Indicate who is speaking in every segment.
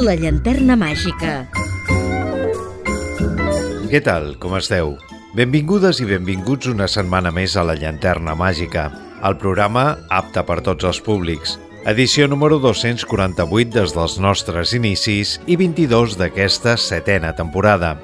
Speaker 1: La llanterna màgica.
Speaker 2: Què tal? Com esteu? Benvingudes i benvinguts una setmana més a La Llanterna Màgica, el programa apte per tots els públics. Edició número 248 des dels nostres inicis i 22 d'aquesta setena temporada.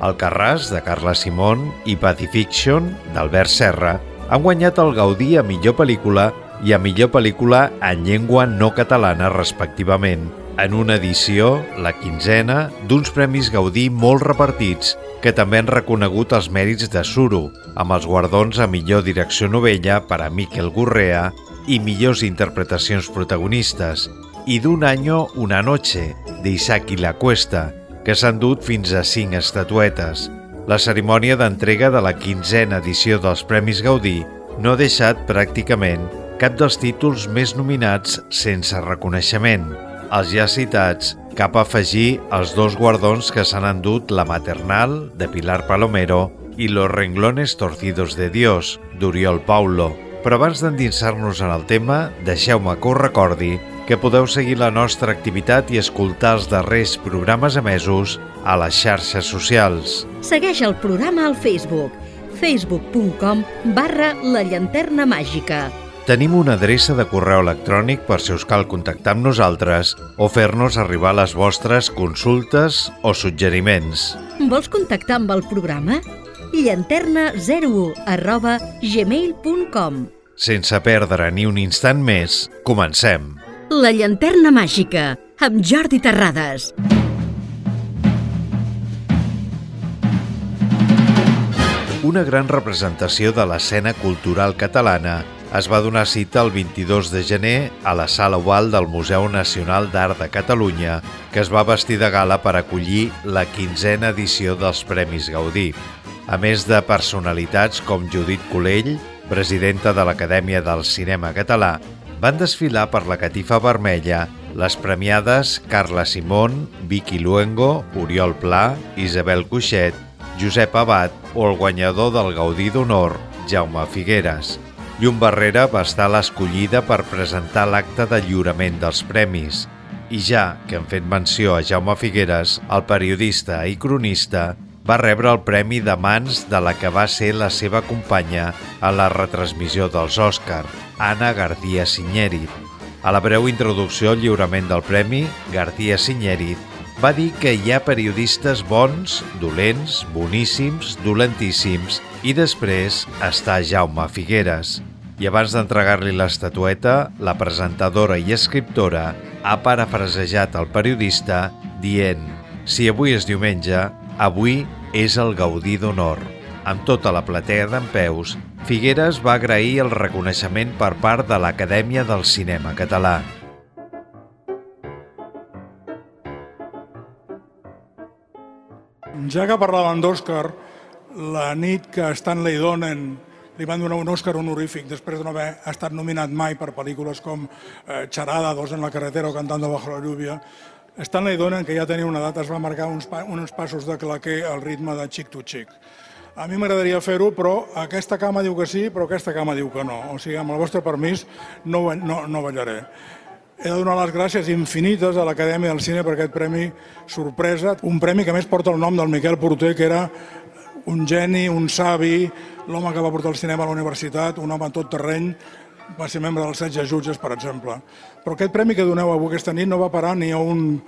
Speaker 2: El Carràs, de Carla Simón, i Pacifiction, d'Albert Serra, han guanyat el Gaudí a millor pel·lícula i a millor pel·lícula en llengua no catalana, respectivament, en una edició, la quinzena, d'uns Premis Gaudí molt repartits que també han reconegut els mèrits de Suro, amb els guardons a millor direcció novella per a Miquel Gurrea i millors interpretacions protagonistes, i d'un año una noche, d'Isaki La Cuesta, que s'han dut fins a cinc estatuetes. La cerimònia d'entrega de la quinzena edició dels Premis Gaudí no ha deixat pràcticament cap dels títols més nominats sense reconeixement. Els ja citats cap afegir els dos guardons que s'han endut la Maternal, de Pilar Palomero, i Los renglones torcidos de Dios, d'Oriol Paulo. Però abans d'endinsar-nos en el tema, deixeu-me que us recordi que podeu seguir la nostra activitat i escoltar els darrers programes emesos a les xarxes socials.
Speaker 1: Segueix el programa al Facebook facebook.com barra la llanterna màgica
Speaker 2: Tenim una adreça de correu electrònic per si us cal contactar amb nosaltres o fer-nos arribar les vostres consultes o suggeriments.
Speaker 1: Vols contactar amb el programa? llanterna01 arroba gmail.com
Speaker 2: Sense perdre ni un instant més, comencem.
Speaker 1: La llanterna màgica, amb Jordi Terrades.
Speaker 2: Una gran representació de l'escena cultural catalana es va donar cita el 22 de gener a la Sala Oval del Museu Nacional d'Art de Catalunya, que es va vestir de gala per acollir la quinzena edició dels Premis Gaudí. A més de personalitats com Judit Colell, presidenta de l'Acadèmia del Cinema Català, van desfilar per la catifa vermella les premiades Carla Simón, Vicky Luengo, Oriol Pla, Isabel Cuixet, Josep Abad o el guanyador del Gaudí d'Honor, Jaume Figueres. Llum Barrera va estar l'escollida per presentar l'acte de lliurament dels premis. I ja que hem fet menció a Jaume Figueres, el periodista i cronista, va rebre el premi de mans de la que va ser la seva companya a la retransmissió dels Òscar, Anna García Sinyeri. A la breu introducció al lliurament del premi, García Sinyeri va dir que hi ha periodistes bons, dolents, boníssims, dolentíssims i després està Jaume Figueres i abans d'entregar-li l'estatueta, la presentadora i escriptora ha parafrasejat el periodista dient «Si avui és diumenge, avui és el Gaudí d'Honor». Amb tota la platea d'en peus, Figueres va agrair el reconeixement per part de l'Acadèmia del Cinema Català.
Speaker 3: Ja que parlàvem d'Òscar, la nit que Stanley Donen li van donar un Òscar honorífic després de no haver estat nominat mai per pel·lícules com eh, Charada, Dos en la carretera o Cantando bajo la lluvia. Stanley Donen, que ja tenia una edat, es va marcar uns, pa uns passos de claquer al ritme de xic to xic. A mi m'agradaria fer-ho, però aquesta cama diu que sí, però aquesta cama diu que no. O sigui, amb el vostre permís no, no, no ballaré. He de donar les gràcies infinites a l'Acadèmia del Cine per aquest premi sorpresa, un premi que més porta el nom del Miquel Porter, que era un geni, un savi, l'home que va portar el cinema a la universitat, un home tot terreny, va ser membre dels setge jutges, per exemple. Però aquest premi que doneu avui aquesta nit no va parar ni a un,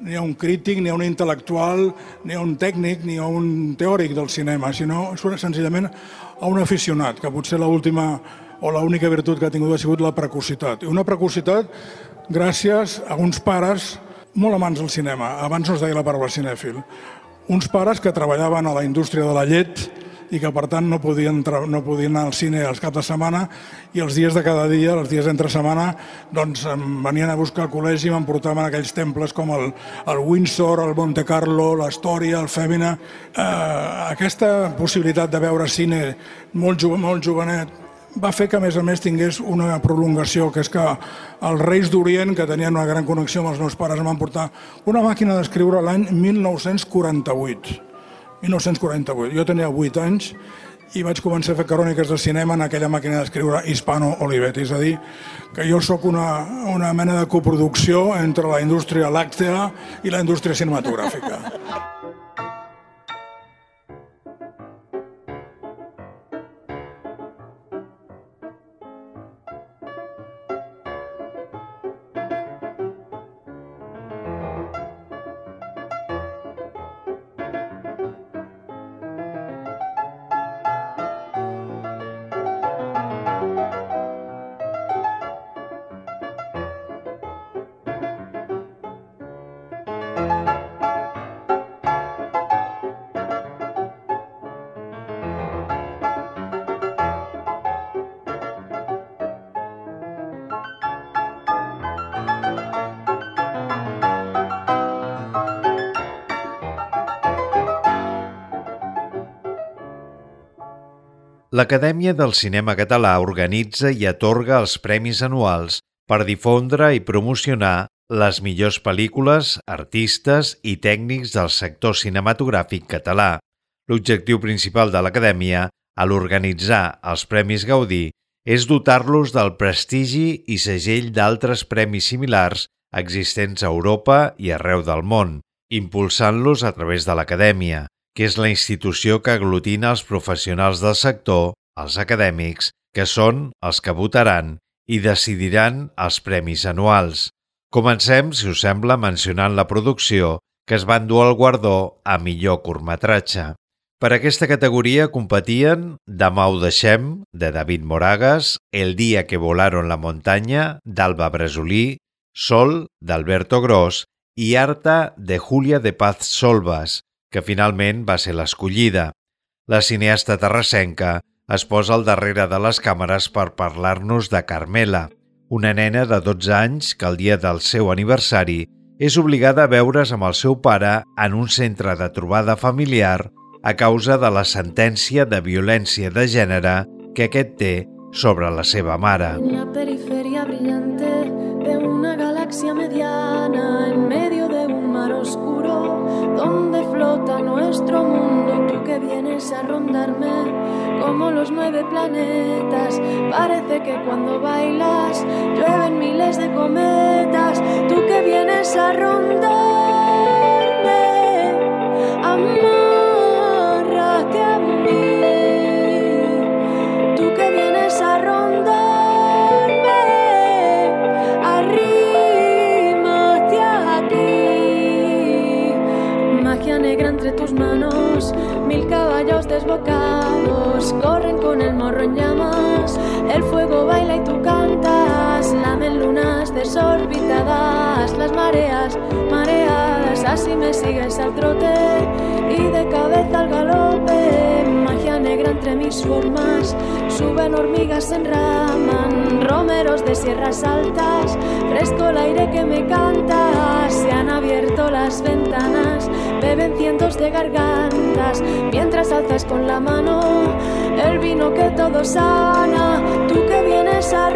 Speaker 3: ni a un crític, ni a un intel·lectual, ni a un tècnic, ni a un teòric del cinema, sinó senzillament a un aficionat, que potser l'última o l'única virtut que ha tingut ha sigut la precocitat. I una precocitat gràcies a uns pares molt amants del cinema. Abans no es deia la paraula cinèfil. Uns pares que treballaven a la indústria de la llet, i que per tant no podien, no podien anar al cine els caps de setmana i els dies de cada dia, els dies d'entre setmana, doncs em venien a buscar al col·legi i m'emportaven aquells temples com el, el Windsor, el Monte Carlo, l'Història, el Fèmina. Eh, aquesta possibilitat de veure cine molt, molt jovenet va fer que, a més a més, tingués una prolongació, que és que els Reis d'Orient, que tenien una gran connexió amb els meus pares, van portar una màquina d'escriure l'any 1948 1948. Jo tenia 8 anys i vaig començar a fer cròniques de cinema en aquella màquina d'escriure Hispano Olivetti, és a dir, que jo sóc una, una mena de coproducció entre la indústria làctea i la indústria cinematogràfica.
Speaker 2: l'Acadèmia del Cinema Català organitza i atorga els premis anuals per difondre i promocionar les millors pel·lícules, artistes i tècnics del sector cinematogràfic català. L'objectiu principal de l'Acadèmia, a l'organitzar els Premis Gaudí, és dotar-los del prestigi i segell d'altres premis similars existents a Europa i arreu del món, impulsant-los a través de l'Acadèmia que és la institució que aglutina els professionals del sector, els acadèmics, que són els que votaran i decidiran els premis anuals. Comencem, si us sembla, mencionant la producció que es va endur el guardó a millor curtmetratge. Per aquesta categoria competien Demà ho deixem, de David Moragas, El dia que volaron la muntanya, d'Alba Bresolí, Sol, d'Alberto Gros i Arta, de Julia de Paz Solvas, que finalment va ser l'escollida. La cineasta terrassenca es posa al darrere de les càmeres per parlar-nos de Carmela, una nena de 12 anys que el dia del seu aniversari és obligada a veure's amb el seu pare en un centre de trobada familiar a causa de la sentència de violència de gènere que aquest té sobre la seva mare.
Speaker 4: En la periferia brillante de una galaxia mediana en medio de un mar oscuro donde flota nuestro mundo tú que vienes a rondarme como los nueve planetas. Parece que cuando bailas llueven miles de cometas. Tú que vienes a rondarme amárrate a mí mil caballos desbocados corren con el morro en llamas. El fuego baila y tú cantas. Lamen lunas desorbitadas. Las mareas mareadas así me sigues al trote. Y de cabeza al galope. Magia negra entre mis formas. Suben hormigas se enraman romeros de sierras altas. Fresco el aire que me canta se han abierto las ventanas. Beben cientos de gargantas. Mientras alzas con la mano el vino que todo sana tú que vienes a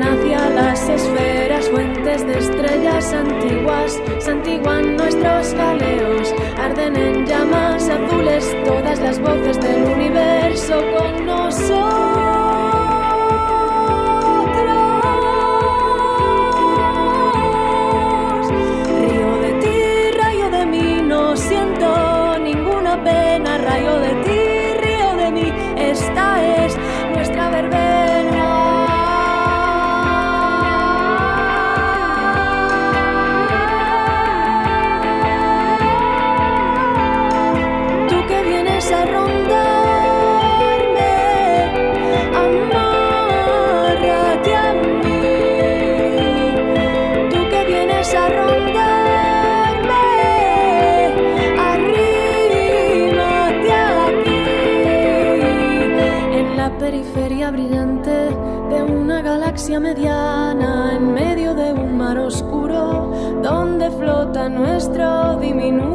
Speaker 4: hacia las esferas, fuentes de estrellas antiguas, santiguan nuestros galeos, arden en llamas azules todas las voces del universo con nosotros. mediana en medio de un mar oscuro donde flota nuestro diminuto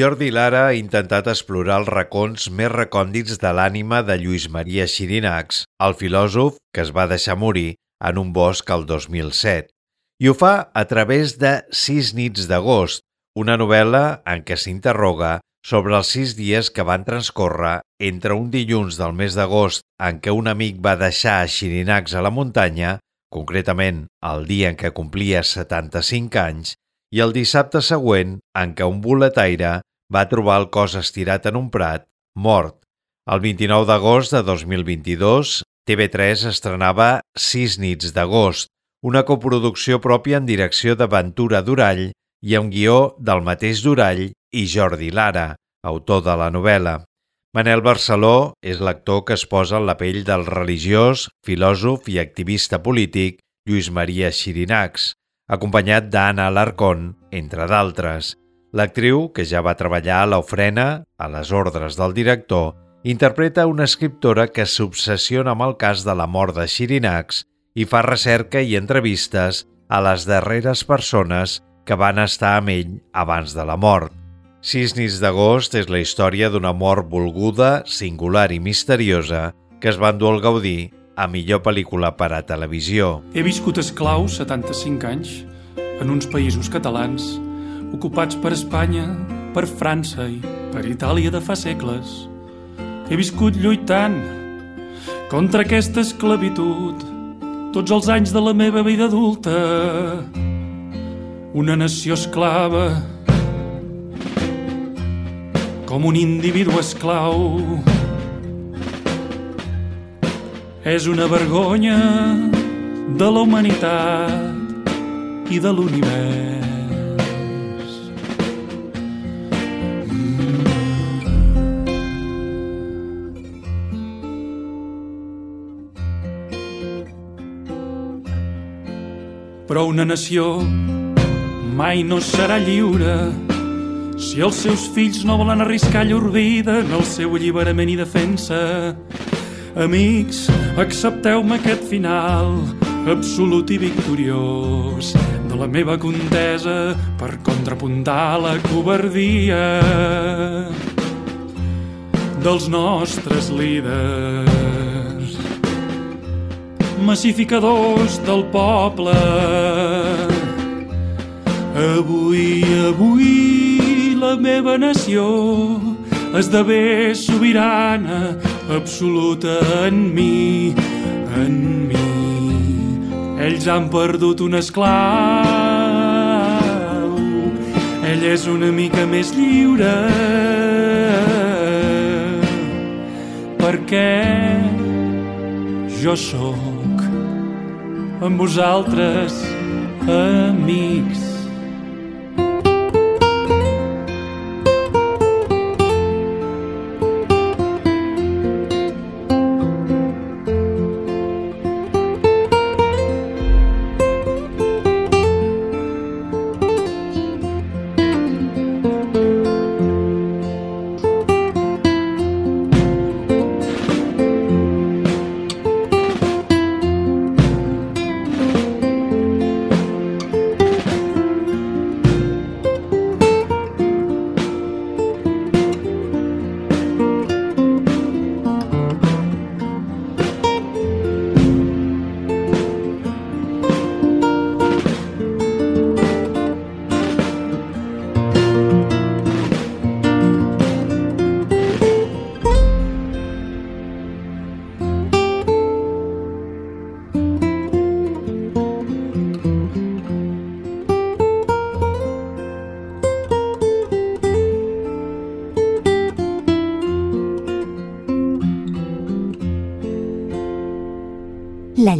Speaker 2: Jordi Lara ha intentat explorar els racons més recòndits de l'ànima de Lluís Maria Xirinacs, el filòsof que es va deixar morir en un bosc el 2007. I ho fa a través de Sis nits d'agost, una novel·la en què s'interroga sobre els sis dies que van transcórrer entre un dilluns del mes d'agost en què un amic va deixar a Xirinacs a la muntanya, concretament el dia en què complia 75 anys, i el dissabte següent en què un boletaire va trobar el cos estirat en un prat, mort. El 29 d'agost de 2022, TV3 estrenava Sis nits d'agost, una coproducció pròpia en direcció de Ventura Durall i amb guió del mateix Durall i Jordi Lara, autor de la novel·la. Manel Barceló és l'actor que es posa en la pell del religiós, filòsof i activista polític Lluís Maria Xirinacs, acompanyat d'Anna Alarcón, entre d'altres. L'actriu, que ja va treballar a l'Ofrena, a les ordres del director, interpreta una escriptora que s'obsessiona amb el cas de la mort de Xirinacs i fa recerca i entrevistes a les darreres persones que van estar amb ell abans de la mort. Sis nits d'agost és la història d'una mort volguda, singular i misteriosa que es va endur al Gaudí a millor pel·lícula per a televisió.
Speaker 5: He viscut esclau 75 anys en uns països catalans ocupats per Espanya, per França i per Itàlia de fa segles. He viscut lluitant contra aquesta esclavitud tots els anys de la meva vida adulta. Una nació esclava com un individu esclau. És una vergonya de la humanitat i de l'univers. Però una nació mai no serà lliure si els seus fills no volen arriscar llur vida en el seu alliberament i defensa. Amics, accepteu-me aquest final absolut i victoriós de la meva contesa per contrapuntar la covardia dels nostres líders massificadors del poble. Avui, avui la meva nació esdevé sobirana absoluta en mi en mi. Ells han perdut un esclau. Ell és una mica més lliure. Perquè jo sóc amb vosaltres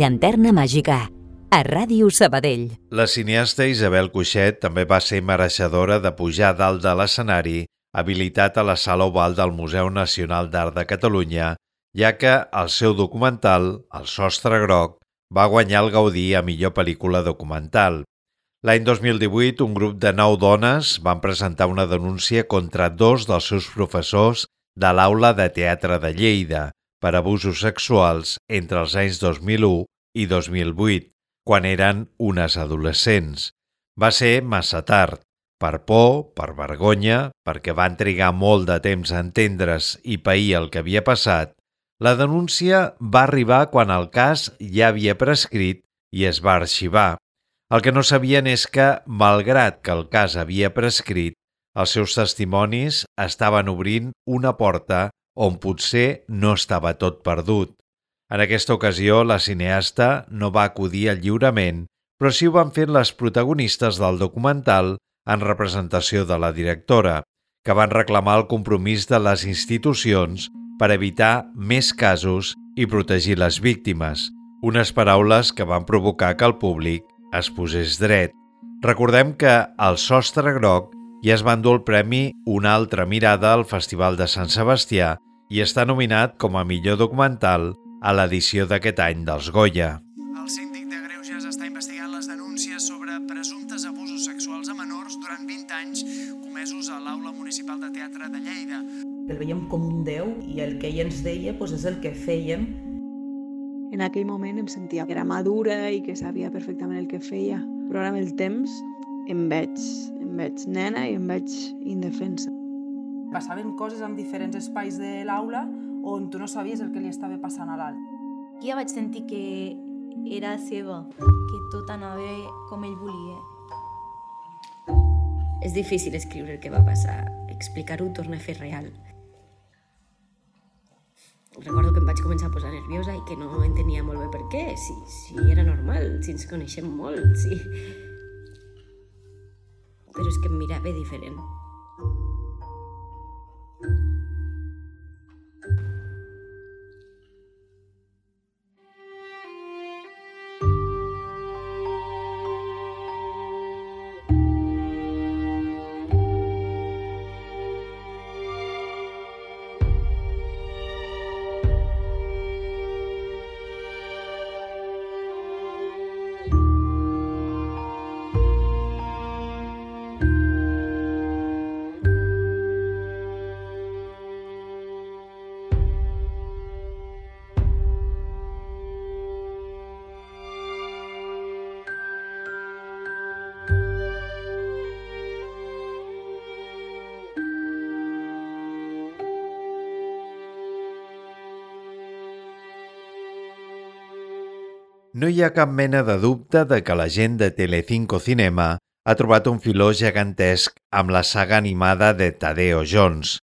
Speaker 1: llanterna màgica, a Ràdio Sabadell.
Speaker 2: La cineasta Isabel Cuixet també va ser mereixedora de pujar dalt de l'escenari habilitat a la Sala Oval del Museu Nacional d'Art de Catalunya, ja que el seu documental, El sostre groc, va guanyar el Gaudí a millor pel·lícula documental. L'any 2018, un grup de nou dones van presentar una denúncia contra dos dels seus professors de l'Aula de Teatre de Lleida per abusos sexuals entre els anys 2001 i 2008, quan eren unes adolescents. Va ser massa tard, per por, per vergonya, perquè van trigar molt de temps a entendre's i pair el que havia passat, la denúncia va arribar quan el cas ja havia prescrit i es va arxivar. El que no sabien és que, malgrat que el cas havia prescrit, els seus testimonis estaven obrint una porta on potser no estava tot perdut. En aquesta ocasió, la cineasta no va acudir al lliurament, però sí ho van fer les protagonistes del documental en representació de la directora, que van reclamar el compromís de les institucions per evitar més casos i protegir les víctimes, unes paraules que van provocar que el públic es posés dret. Recordem que el Sostre Groc ja es va endur el premi Una altra mirada al Festival de Sant Sebastià i està nominat com a millor documental a l'edició d'aquest any dels Goya.
Speaker 6: El síndic de Greuges està investigant les denúncies sobre presumptes abusos sexuals a menors durant 20 anys comesos a l'Aula Municipal de Teatre de Lleida.
Speaker 7: El veiem com un déu i el que ell ens deia doncs, és el que fèiem
Speaker 8: en aquell moment em sentia que era madura i que sabia perfectament el que feia, però ara amb el temps em veig, veig nena i em veig indefensa.
Speaker 9: Passaven coses en diferents espais de l'aula on tu no sabies el que li estava passant a l'alt.
Speaker 10: Ja vaig sentir que era seva, que tot anava com ell volia.
Speaker 11: És difícil escriure el que va passar, explicar-ho torna a fer real recordo que em vaig començar a posar nerviosa i que no entenia molt bé per què, si, si era normal, si ens coneixem molt, si... Però és que em mirava diferent.
Speaker 2: No hi ha cap mena de dubte de que la gent de Telecinco Cinema ha trobat un filó gegantesc amb la saga animada de Tadeo Jones.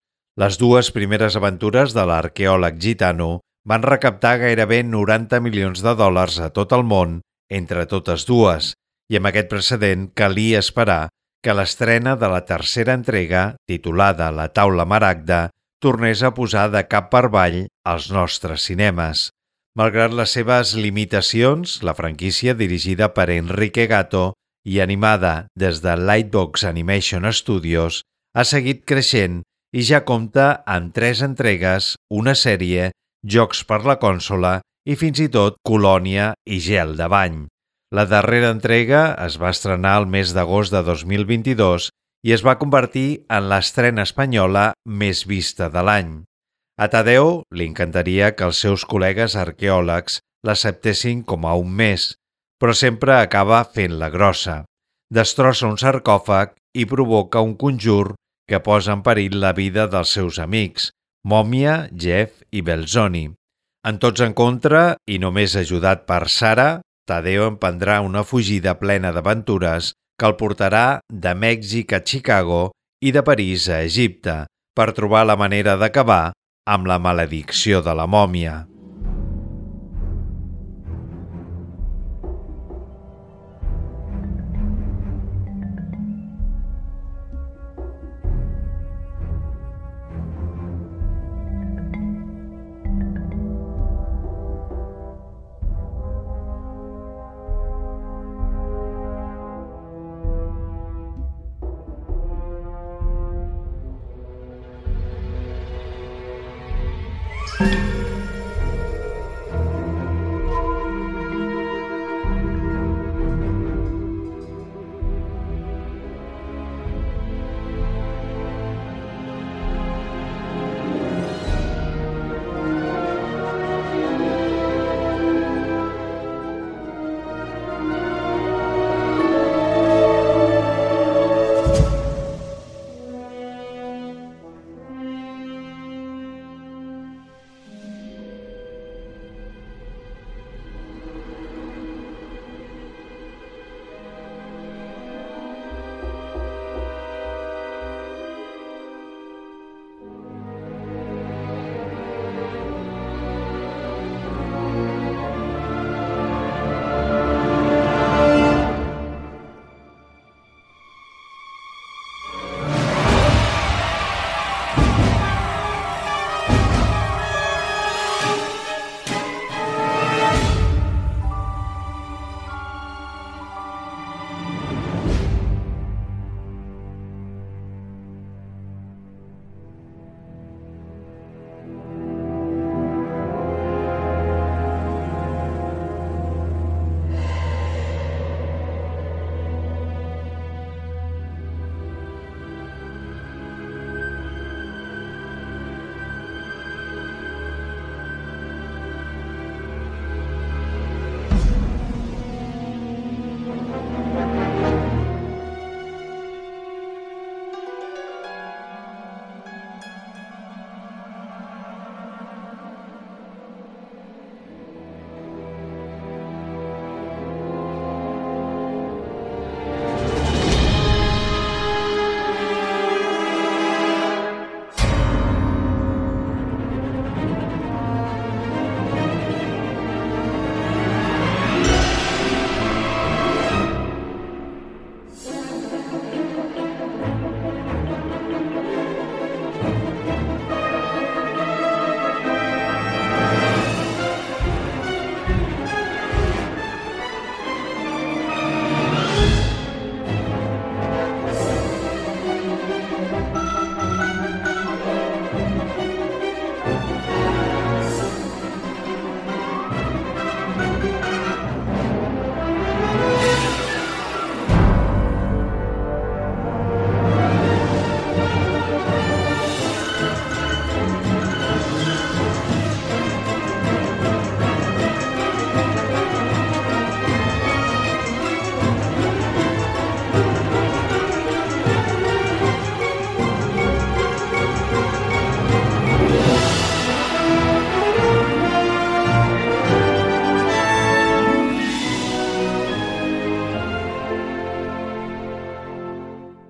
Speaker 2: Les dues primeres aventures de l'arqueòleg gitano van recaptar gairebé 90 milions de dòlars a tot el món entre totes dues, i amb aquest precedent calia esperar que l'estrena de la tercera entrega, titulada La taula maragda, tornés a posar de cap per avall als nostres cinemes. Malgrat les seves limitacions, la franquícia dirigida per Enrique Gato i animada des de Lightbox Animation Studios ha seguit creixent i ja compta amb tres entregues, una sèrie, jocs per la consola i fins i tot colònia i gel de bany. La darrera entrega es va estrenar el mes d'agost de 2022 i es va convertir en l'estrena espanyola més vista de l'any. A Tadeu li encantaria que els seus col·legues arqueòlegs l'acceptessin com a un més, però sempre acaba fent la grossa. Destrossa un sarcòfag i provoca un conjur que posa en perill la vida dels seus amics, Mòmia, Jeff i Belzoni. En tots en contra, i només ajudat per Sara, Tadeo emprendrà una fugida plena d'aventures que el portarà de Mèxic a Chicago i de París a Egipte per trobar la manera d'acabar amb la maledicció de la mòmia.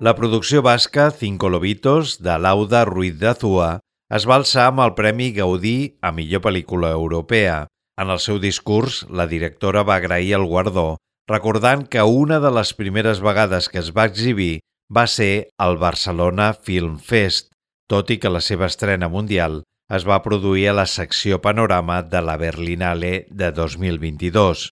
Speaker 2: La producció basca Cinco Lobitos, de Lauda Ruiz de Azua, es va alçar amb el Premi Gaudí a millor pel·lícula europea. En el seu discurs, la directora va agrair el guardó, recordant que una de les primeres vegades que es va exhibir va ser al Barcelona Film Fest, tot i que la seva estrena mundial es va produir a la secció Panorama de la Berlinale de 2022.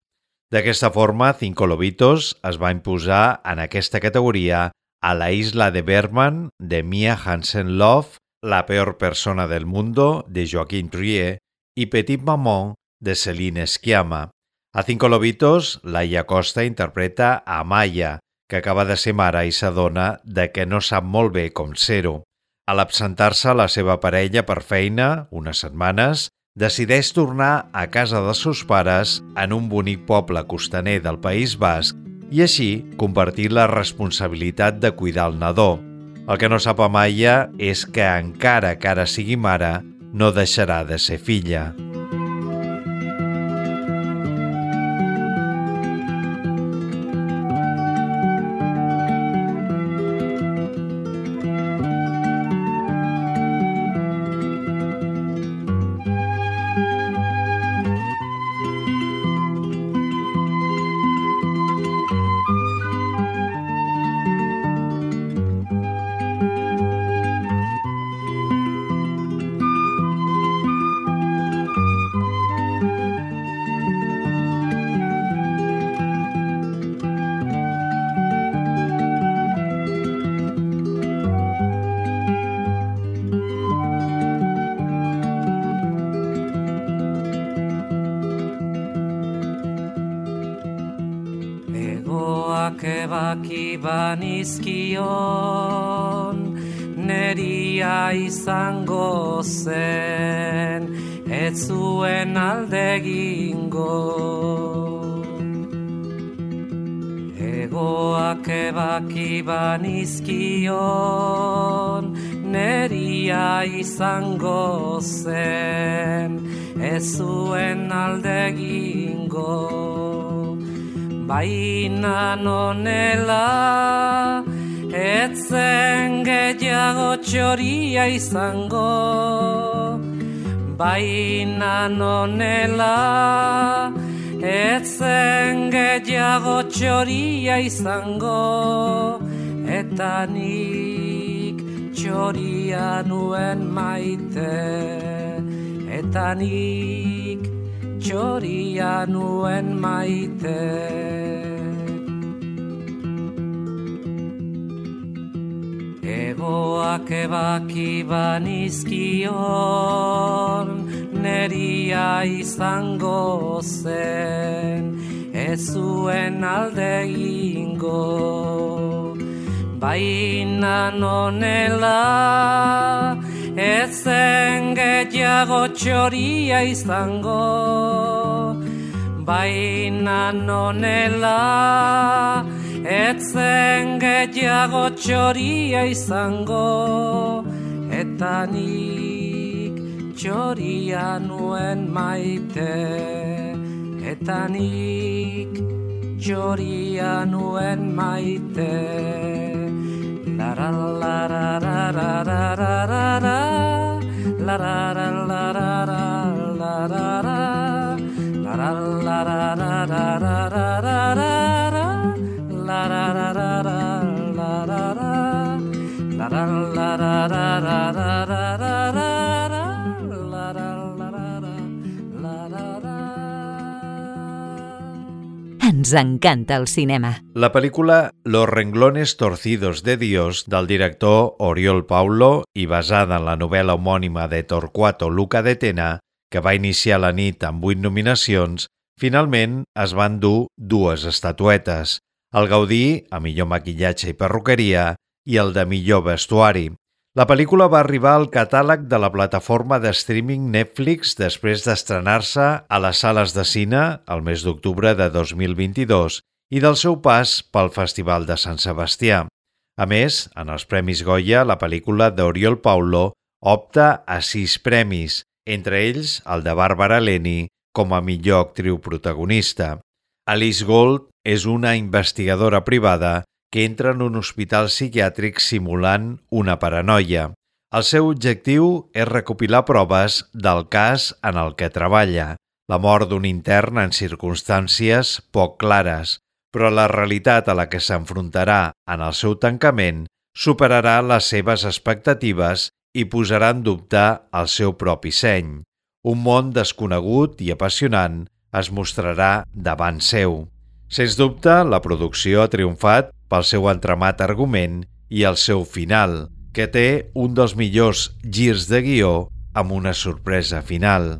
Speaker 2: D'aquesta forma, Cinco Lobitos es va imposar en aquesta categoria a La isla de Berman, de Mia Hansen-Love, La peor persona del mundo, de Joaquín Trier, i Petit Maman, de Celine Schiama. A Cinco Lobitos, Laia Costa interpreta a Maya, que acaba de ser mare i s'adona de que no sap molt bé com ser-ho. A l'absentar-se la seva parella per feina, unes setmanes, decideix tornar a casa dels seus pares en un bonic poble costaner del País Basc i així compartir la responsabilitat de cuidar el nadó. El que no sap Amaya és que encara que ara sigui mare, no deixarà de ser filla.
Speaker 12: Etzen gehiago txoria izango baina nonela etzen gehiago txoria izango eta nik txoria nuen maite eta nik txoria nuen maite. Egoak ebaki banizkion, neria izango zen, ez zuen alde ingo. Baina nonela, ezen gehiago txoria izango baina nonela Etzen gehiago txoria izango Eta nik txoria nuen maite Eta nik txoria nuen maite Lara lara lara lara lara lara lara lara
Speaker 1: Ens encanta el cinema.
Speaker 2: La pel·lícula Los renglones torcidos de Dios del director Oriol Paulo i basada en la novel·la homònima de Torquato Luca de Tena, que va iniciar la nit amb vuit nominacions, finalment es van dur dues estatuetes, el Gaudí a millor maquillatge i perruqueria i el de millor vestuari. La pel·lícula va arribar al catàleg de la plataforma de streaming Netflix després d'estrenar-se a les sales de cine el mes d'octubre de 2022 i del seu pas pel Festival de Sant Sebastià. A més, en els Premis Goya, la pel·lícula d'Oriol Paulo opta a sis premis, entre ells el de Bàrbara Leni com a millor actriu protagonista. Alice Gold és una investigadora privada que entra en un hospital psiquiàtric simulant una paranoia. El seu objectiu és recopilar proves del cas en el que treballa, la mort d'un intern en circumstàncies poc clares, però la realitat a la que s'enfrontarà en el seu tancament superarà les seves expectatives i posarà en dubte el seu propi seny. Un món desconegut i apassionant es mostrarà davant seu. Sens dubte, la producció ha triomfat pel seu entramat argument i el seu final, que té un dels millors girs de guió amb una sorpresa final.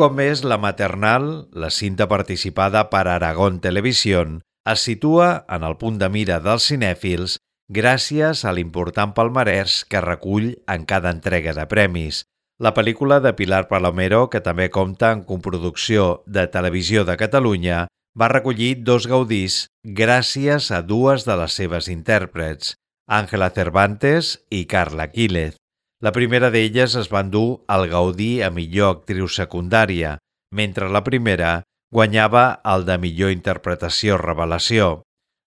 Speaker 2: Cop més, la maternal, la cinta participada per Aragón Televisió, es situa en el punt de mira dels cinèfils gràcies a l'important palmarès que recull en cada entrega de premis. La pel·lícula de Pilar Palomero, que també compta en comproducció de Televisió de Catalunya, va recollir dos gaudís gràcies a dues de les seves intèrprets, Àngela Cervantes i Carla Quílez. La primera d'elles es va endur el Gaudí a millor actriu secundària, mentre la primera guanyava el de millor interpretació revelació.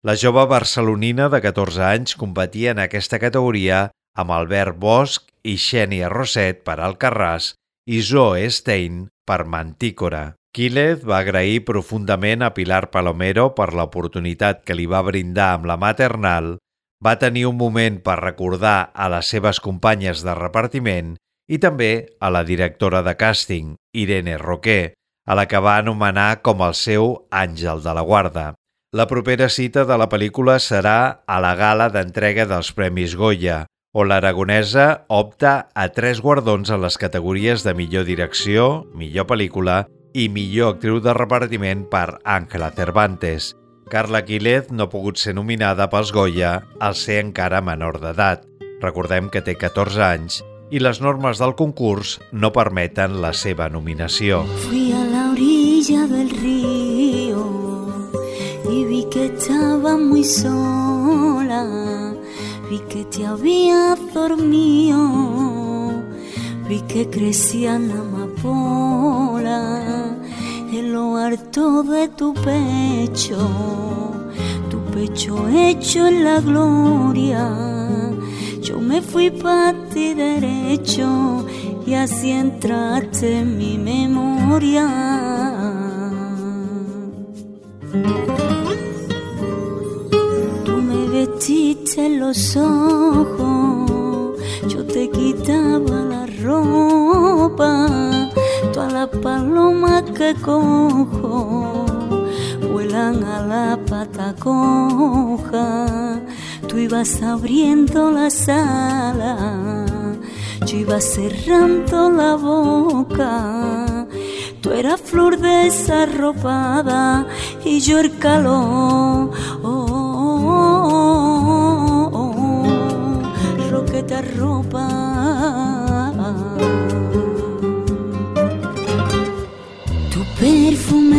Speaker 2: La jove barcelonina de 14 anys competia en aquesta categoria amb Albert Bosch i Xènia Roset per Alcarràs i Zoe Stein per Mantícora. Quílez va agrair profundament a Pilar Palomero per l'oportunitat que li va brindar amb la maternal va tenir un moment per recordar a les seves companyes de repartiment i també a la directora de càsting, Irene Roquer, a la que va anomenar com el seu àngel de la guarda. La propera cita de la pel·lícula serà a la gala d'entrega dels Premis Goya, on l'aragonesa opta a tres guardons en les categories de millor direcció, millor pel·lícula i millor actriu de repartiment per Ángela Cervantes – Carla Quílez no ha pogut ser nominada pels Goya al ser encara menor d'edat. Recordem que té 14 anys i les normes del concurs no permeten la seva nominació.
Speaker 13: Fui a la orilla del río y vi que estaba muy sola vi que te había dormido vi que crecían amapolas en lo harto de tu pecho, tu pecho hecho en la gloria. Yo me fui para ti derecho y así entraste en mi memoria. Tú me vestiste los ojos, yo te quitaba la ropa todas las palomas que cojo vuelan a la pata coja. Tú ibas abriendo la sala, yo iba cerrando la boca. la flor desarropada y yo el calor. Oh,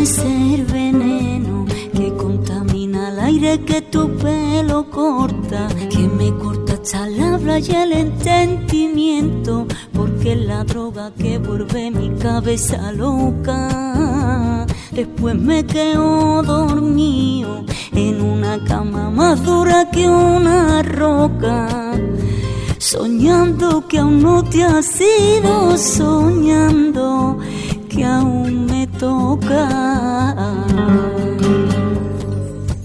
Speaker 13: el veneno que contamina el aire que tu pelo corta, que me corta la habla y el entendimiento, porque es la droga que vuelve mi cabeza loca. Después me quedo dormido en una cama más dura que una roca. Soñando que aún no te has ido, soñando que aún me toca.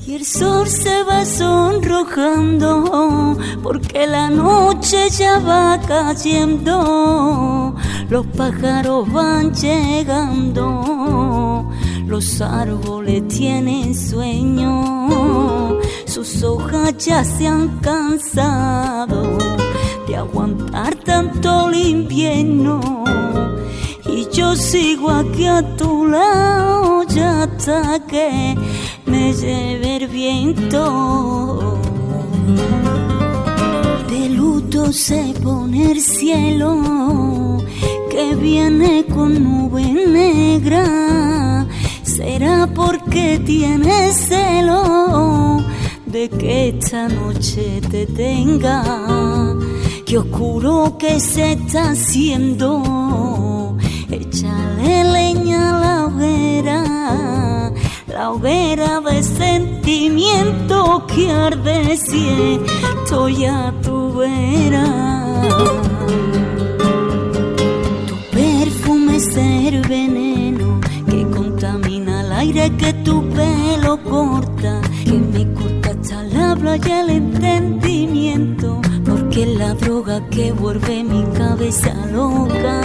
Speaker 13: Y el sol se va sonrojando porque la noche ya va cayendo. Los pájaros van llegando, los árboles tienen sueño, sus hojas ya se han cansado de aguantar tanto el invierno. Yo sigo aquí a tu lado ya hasta que me lleve el viento. De luto se pone el cielo que viene con nube negra. Será porque tienes celo de que esta noche te tenga. Qué oscuro que se está haciendo. Leña la hoguera, la hoguera de sentimiento que arde si estoy a tu vera. Tu perfume es el veneno que contamina el aire que tu pelo corta, que me corta hasta la habla y el entendimiento, es la droga que vuelve mi cabeza loca.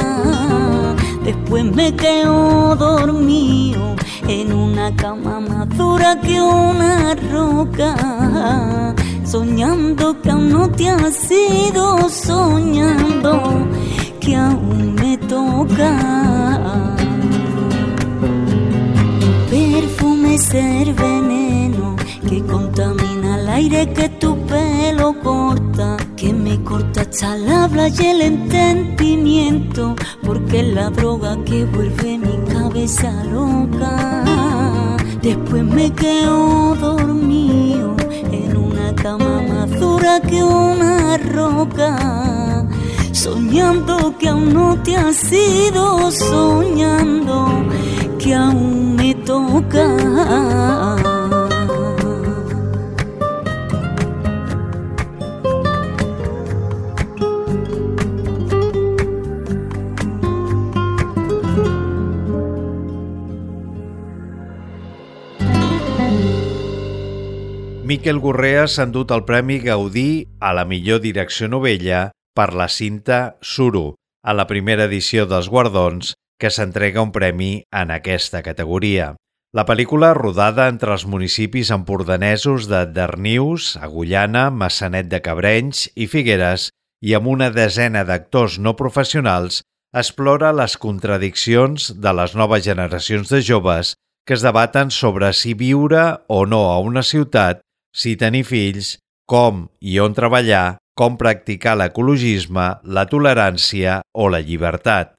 Speaker 13: Después me quedo dormido en una cama más dura que una roca. Soñando que aún no te has ido, soñando que aún me toca. Perfume es el veneno que contamina el aire que tu pelo corta, que me corta hasta el habla y el entendimiento, porque es la droga que vuelve mi cabeza loca. Después me quedo dormido en una cama más dura que una roca, soñando que aún no te has ido, soñando que aún me toca.
Speaker 2: Miquel Gorrea s'ha endut el Premi Gaudí a la millor direcció novella per la cinta Suro, a la primera edició dels Guardons, que s'entrega un premi en aquesta categoria. La pel·lícula, rodada entre els municipis empordanesos de Darnius, Agullana, Massanet de Cabrenys i Figueres, i amb una desena d'actors no professionals, explora les contradiccions de les noves generacions de joves que es debaten sobre si viure o no a una ciutat, si tenir fills, com i on treballar, com practicar l'ecologisme, la tolerància o la llibertat.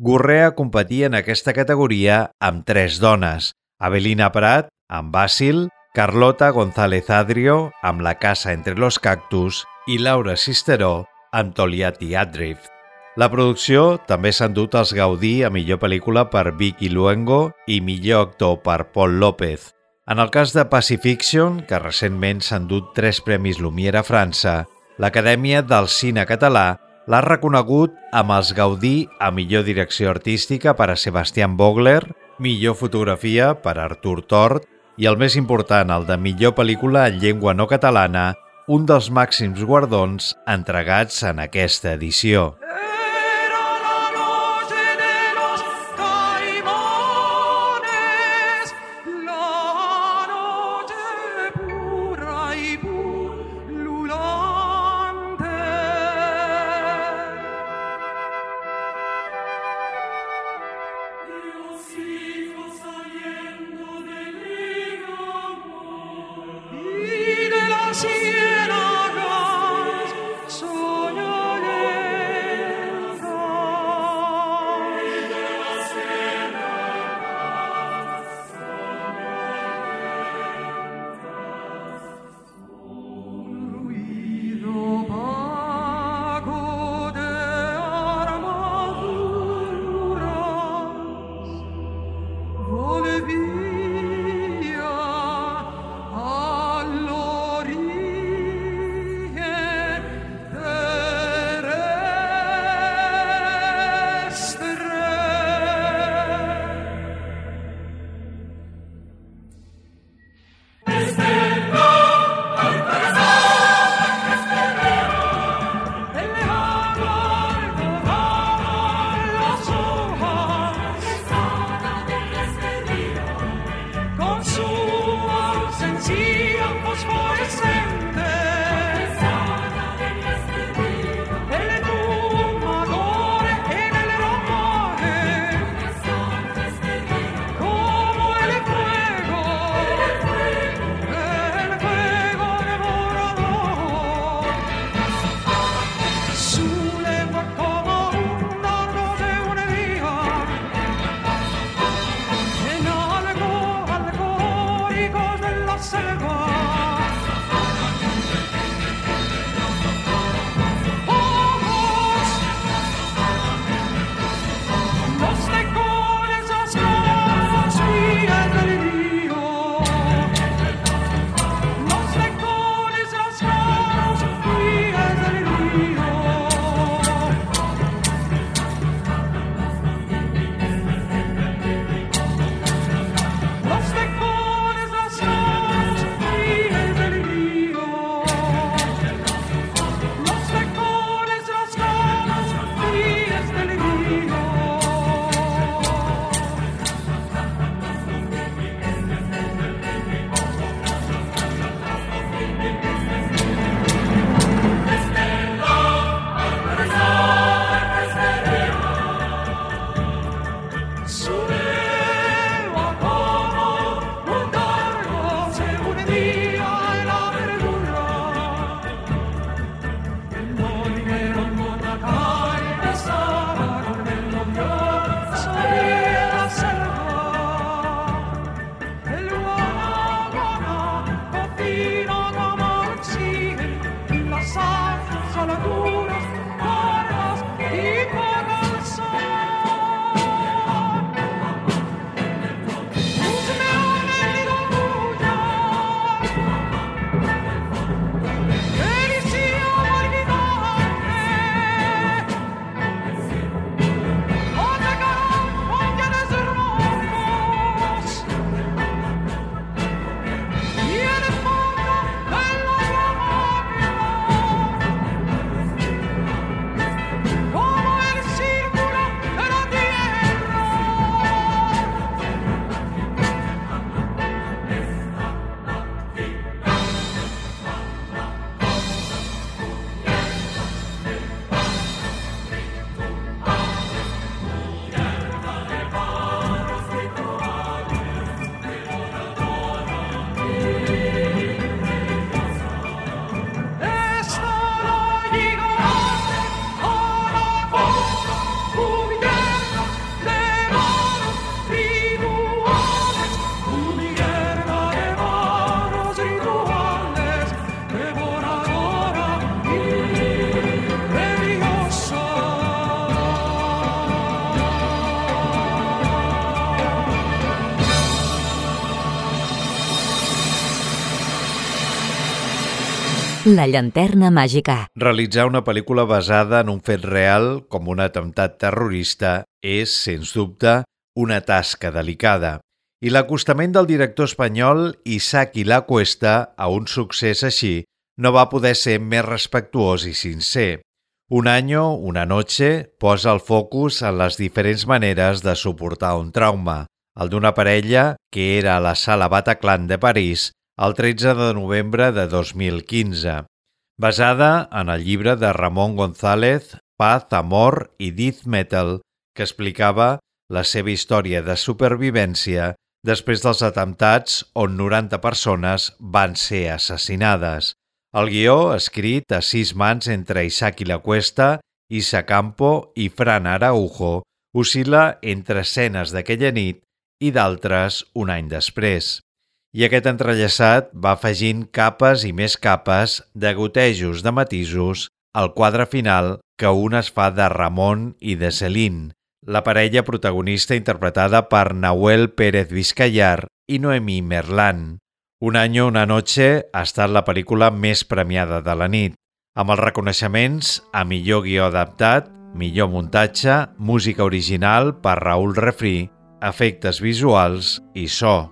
Speaker 2: Gorrea competia en aquesta categoria amb tres dones, Avelina Prat, amb Bàsil, Carlota González Adrio, amb La casa entre los cactus, i Laura Sisteró, amb Toliati Adrift. La producció també s'ha endut els Gaudí a millor pel·lícula per Vicky Luengo i millor actor per Paul López. En el cas de Pacifiction, que recentment s'ha endut tres premis Lumière a França, l'Acadèmia del Cine Català l'ha reconegut amb els Gaudí a millor direcció artística per a Sebastián Vogler, millor fotografia per a Artur Tort i el més important, el de millor pel·lícula en llengua no catalana, un dels màxims guardons entregats en aquesta edició.
Speaker 1: La llanterna màgica.
Speaker 2: Realitzar una pel·lícula basada en un fet real, com un atemptat terrorista, és, sens dubte, una tasca delicada. I l'acostament del director espanyol Isaac La Cuesta a un succés així no va poder ser més respectuós i sincer. Un año, una noche, posa el focus en les diferents maneres de suportar un trauma, el d'una parella que era a la sala Bataclan de París el 13 de novembre de 2015, basada en el llibre de Ramon González, Paz, Amor i Death Metal, que explicava la seva història de supervivència després dels atemptats on 90 persones van ser assassinades. El guió, escrit a sis mans entre Isaac i la Cuesta, Isa Campo i Fran Araujo, oscil·la entre escenes d'aquella nit i d'altres un any després. I aquest entrellaçat va afegint capes i més capes de gotejos de matisos al quadre final que un es fa de Ramon i de Celine, la parella protagonista interpretada per Nahuel Pérez Vizcayar i Noemí Merlan. Un any una noche ha estat la pel·lícula més premiada de la nit, amb els reconeixements a millor guió adaptat, millor muntatge, música original per Raúl Refri, efectes visuals i so.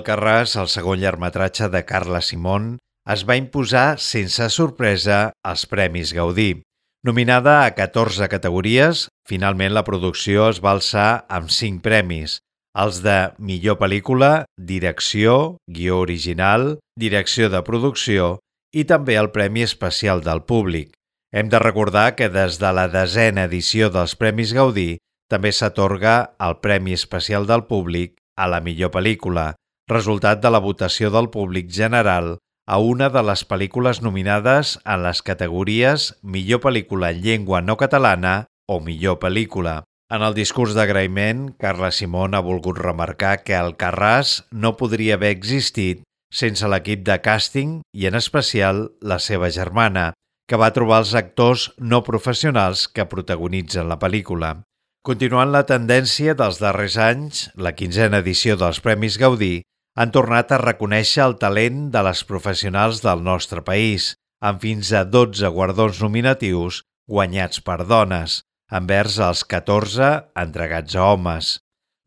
Speaker 2: Carràs, el segon llargmetratge de Carla Simón, es va imposar sense sorpresa als Premis Gaudí, Nominada a 14 categories, finalment la producció es va alçar amb 5 premis, els de millor pel·lícula, direcció, guió original, direcció de producció i també el Premi Especial del Públic. Hem de recordar que des de la desena edició dels Premis Gaudí també s'atorga el Premi Especial del Públic a la millor pel·lícula, resultat de la votació del públic general a una de les pel·lícules nominades en les categories Millor pel·lícula en llengua no catalana o Millor pel·lícula. En el discurs d'agraïment, Carla Simón ha volgut remarcar que el Carràs no podria haver existit sense l'equip de càsting i, en especial, la seva germana, que va trobar els actors no professionals que protagonitzen la pel·lícula. Continuant la tendència dels darrers anys, la quinzena edició dels Premis Gaudí han tornat a reconèixer el talent de les professionals del nostre país, amb fins a 12 guardons nominatius guanyats per dones, envers els 14 entregats a homes.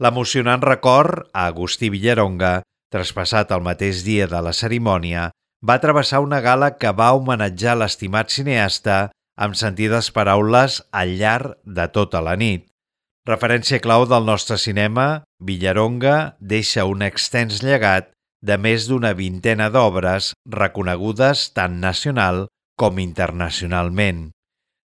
Speaker 2: L'emocionant record a Agustí Villaronga, traspassat el mateix dia de la cerimònia, va travessar una gala que va homenatjar l'estimat cineasta amb sentides paraules al llarg de tota la nit. Referència clau del nostre cinema, Villaronga deixa un extens llegat de més d'una vintena d'obres reconegudes tant nacional com internacionalment.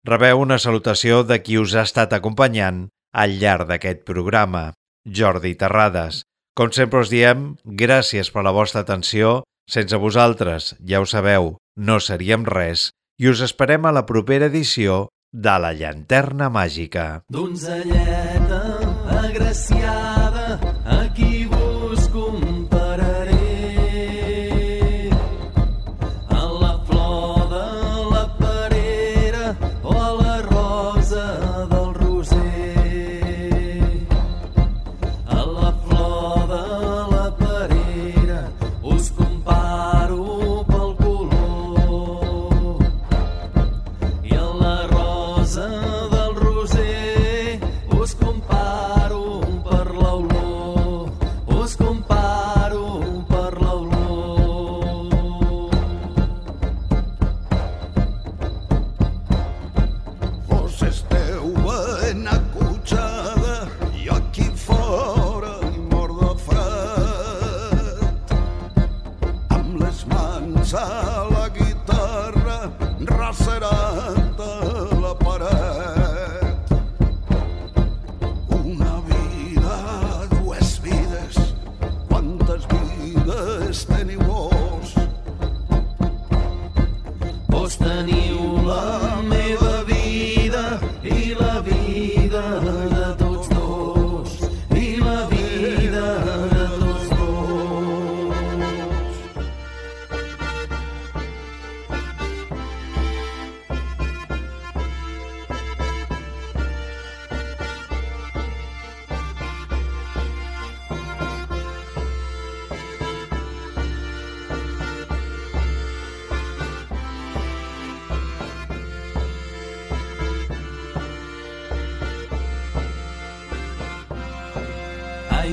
Speaker 2: Rebeu una salutació de qui us ha estat acompanyant al llarg d'aquest programa, Jordi Terrades. Com sempre us diem, gràcies per la vostra atenció. Sense vosaltres, ja ho sabeu, no seríem res i us esperem a la propera edició de la llanterna màgica.
Speaker 14: Donzelleta agraciada,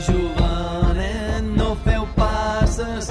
Speaker 14: Jovenet, no feu passes,